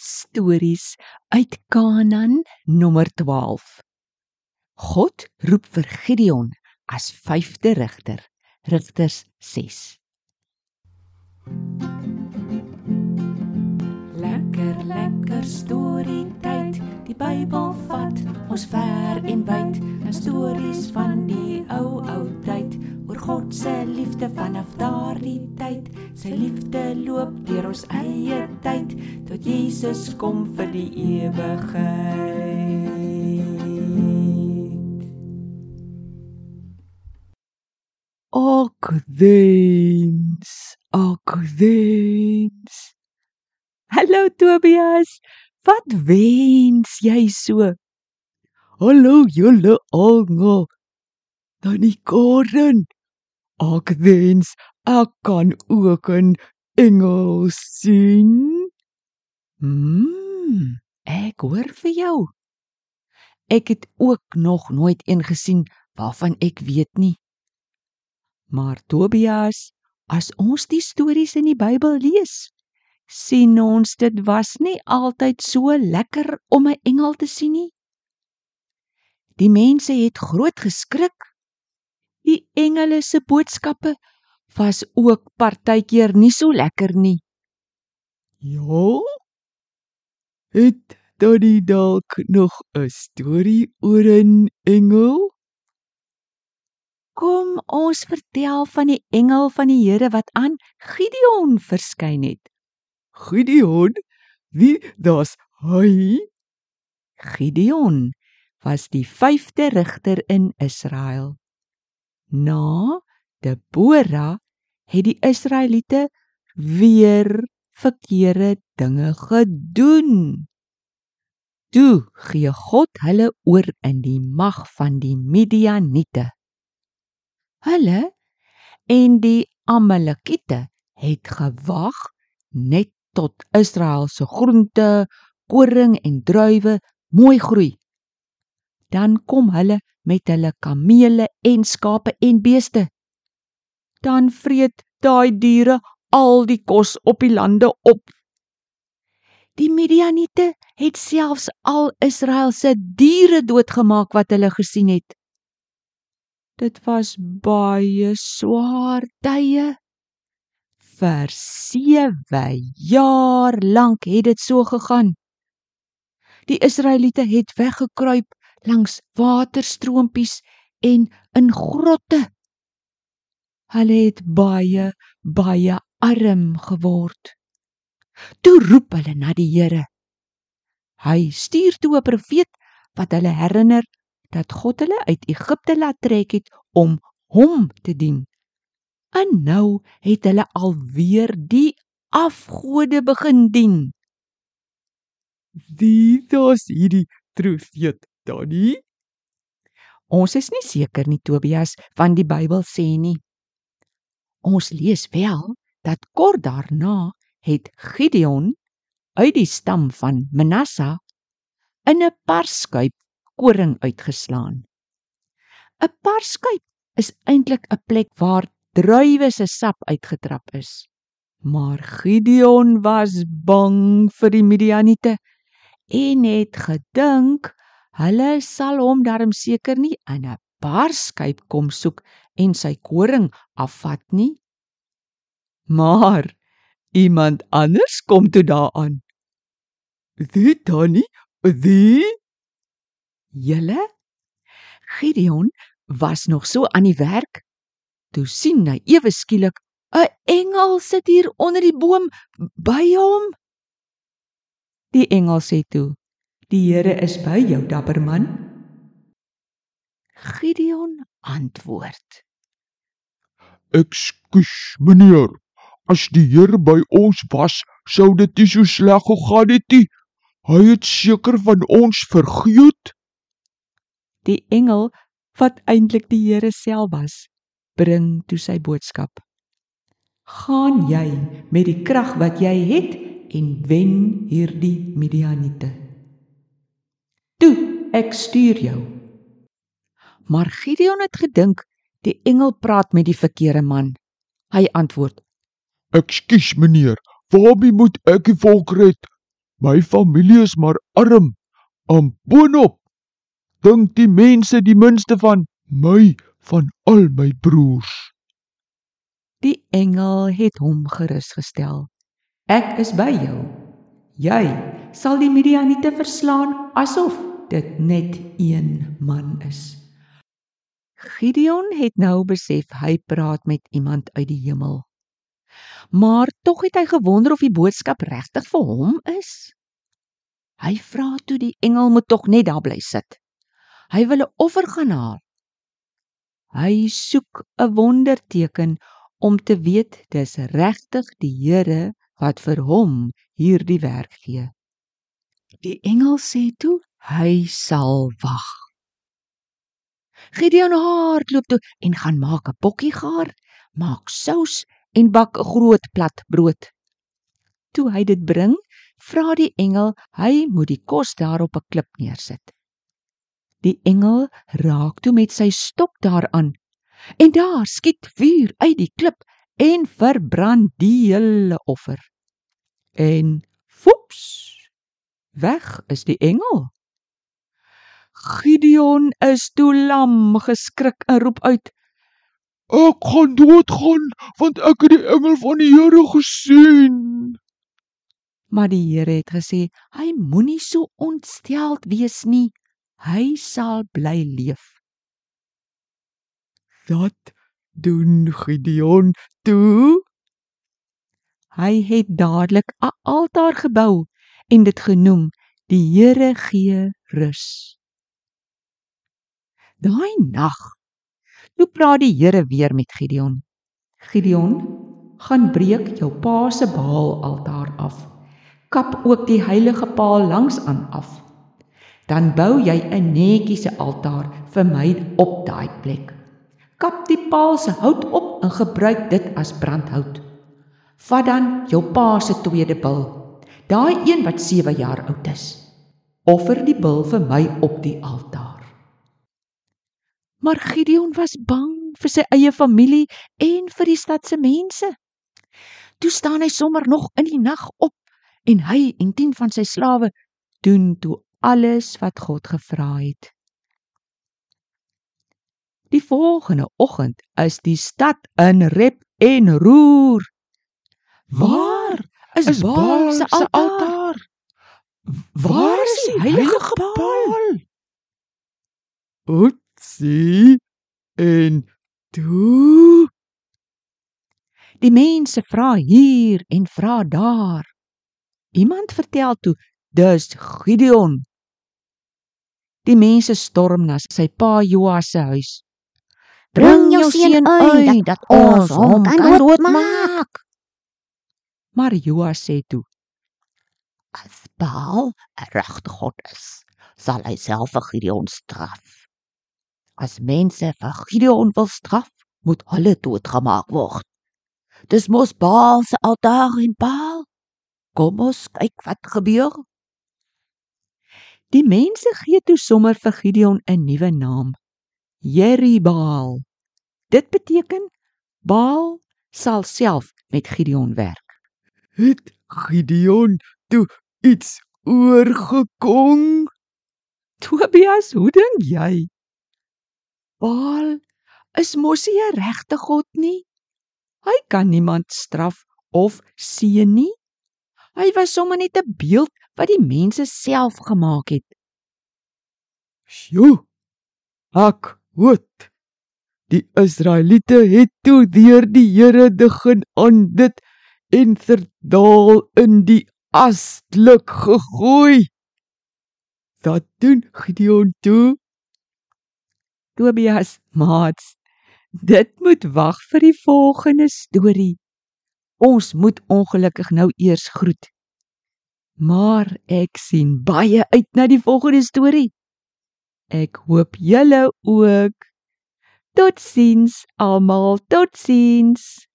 Stories uit Kanaan nommer 12. God roep vir Gideon as vyfde rigter. Rigters 6. Lekker lekker storie tyd. Die Bybel vat ons ver en wyd. 'n Stories van die ou ou tyd oor God se liefde vanaf daardie tyd. Sy liefde loop deur ons eie tyd tot Jesus kom vir die ewigheid. Ak wens, ak wens. Hallo Tobias. Wat wens jy so? Hallo julle almal. Tannie Karen. Ek wens ek kan ook 'n engel sien. Mm, ek hoor vir jou. Ek het ook nog nooit een gesien waarvan ek weet nie. Maar Tobias, as ons die stories in die Bybel lees, sien ons dit was nie altyd so lekker om 'n engel te sien nie. Die mense het groot geskrik. Die engele se boodskappe was ook partykeer nie so lekker nie. Ja? Het Tannie dalk nog 'n storie oor 'n engel? Kom ons vertel van die engel van die Here wat aan Gideon verskyn het. Gideon? Wie das hy? Gideon was die 5de rigter in Israel. Na Debora het die Israeliete weer verkeerde dinge gedoen. Toe gee God hulle oor in die mag van die Midianiete. Hulle en die Amalekiete het gewag net tot Israel se groente, koring en druiwe mooi groei. Dan kom hulle met hulle kamele en skape en beeste. Dan vreet daai diere al die kos op die lande op. Die Midianiete het selfs al Israel se diere doodgemaak wat hulle gesien het. Dit was baie swaar tye. Vir 7 jaar lank het dit so gegaan. Die Israeliete het weggekruip langs waterstroompies en in grotte. Hulle het baie baie arm geword. Toe roep hulle na die Here. Hy stuur toe 'n profeet wat hulle herinner dat God hulle uit Egipte laat trek het om hom te dien. En nou het hulle alweer die afgode begin dien. Wie das hierdie profeet Tannie? Ons is nie seker nie Tobias want die Bybel sê nie. Ons lees wel dat kort daarna het Gideon uit die stam van Manasse in 'n parskuip koring uitgeslaan. 'n Parskuip is eintlik 'n plek waar druiwe se sap uitgetrap is. Maar Gideon was bang vir die Midianiete en het gedink hulle sal hom darm seker nie in 'n parskuip kom soek en sy koring afvat nie. Maar iemand anders kom toe daaraan. Wie Tannie? Wie? Julle Gideon was nog so aan die werk toe sien hy ewe skielik 'n engel sit hier onder die boom by hom. Die engel sê toe: "Die Here is by jou, dapper man." Gideon antwoord: Ekskuus, meneer. As die Here by ons was, sou dit nie so sleg gegaan het nie. Hy het seker van ons vergeet. Die engel wat eintlik die Here self was, bring toe sy boodskap. Gaan jy met die krag wat jy het en wen hierdie Midianiete. Ek stuur jou. Maar Gideon het gedink die engel praat met die verkeerde man. Hy antwoord: Ekskuus, meneer. Waarmee moet ek die volk red? My familie is maar arm. En boonop dink die mense die minste van my van al my broers. Die engel het hom gerusgestel. Ek is by jou. Jy sal die Midianiete verslaan asof dit net een man is. Gideon het nou besef hy praat met iemand uit die hemel. Maar tog het hy gewonder of die boodskap regtig vir hom is. Hy vra toe die engel moet tog net daar bly sit. Hy wil 'n offer gaan haal. Hy soek 'n wonderteken om te weet dis regtig die Here wat vir hom hierdie werk gee. Die engel sê toe hy sal wag. Gideon hardloop toe en gaan maak 'n bokkie gaar, maak sous en bak 'n groot plat brood. Toe hy dit bring, vra die engel hy moet die kos daar op 'n klip neersit. Die engel raak toe met sy stok daaraan en daar skiet vuur uit die klip en verbrand die hele offer. En foeps, weg is die engel. Gideon is toe lam geskrik en roep uit: Ek gaan doodgaan want ek het die engel van die Here gesien. Maar die Here het gesê: "Hy moenie so ontsteld wees nie. Hy sal bly leef." Wat doen Gideon toe? Hy het dadelik 'n altaar gebou en dit genoem: "Die Here gee rus." Daai nag toe praat die Here weer met Gideon. Gideon, gaan breek jou pa se Baal altaar af. Kap ook die heilige paal langs aan af. Dan bou jy 'n netjiese altaar vir my op daai plek. Kap die paal se hout op en gebruik dit as brandhout. Vat dan jou pa se tweede bil, daai een wat 7 jaar oud is. Offer die bil vir my op die altaar. Maar Gideon was bang vir sy eie familie en vir die stad se mense. Toe staan hy sommer nog in die nag op en hy en 10 van sy slawe doen toe alles wat God gevra het. Die volgende oggend is die stad in rep en roer. Waar is, is Baal se altaar? Waar is die heilige Baal? Oetsie. En toe Die mense vra hier en vra daar. Iemand vertel toe, dis Gideon. Die mense storm na sy pa Joas se huis. Bring jou seun uit dat ons hom kan doodmaak. Maar Joas sê toe: As Baal 'n regte God is, sal hy self vir Gideon straf. As mense vir Gideon wil straf, moet hulle doodgemaak word. Dis mos Baal se altaar en Baal. Kom ons kyk wat gebeur. Die mense gee toe sommer vir Gideon 'n nuwe naam. Jeribaal. Dit beteken Baal sal self met Gideon werk. Het Gideon toe iets oorgekom? Tobias, hoe dink jy? Baal is mos nie 'n regte God nie. Hy kan niemand straf of seën nie. Hy was sommer net 'n beeld wat die mense self gemaak het. Sjoe. Ek hoot. Die Israeliete het toe deur die Here begin aan dit en verdaal in die aslik gegooi. Dat doen Gideon toe. Tobias, maats, dit moet wag vir die volgende storie. Ons moet ongelukkig nou eers groet. Maar ek sien baie uit na die volgende storie. Ek hoop julle ook. Totsiens almal, totsiens.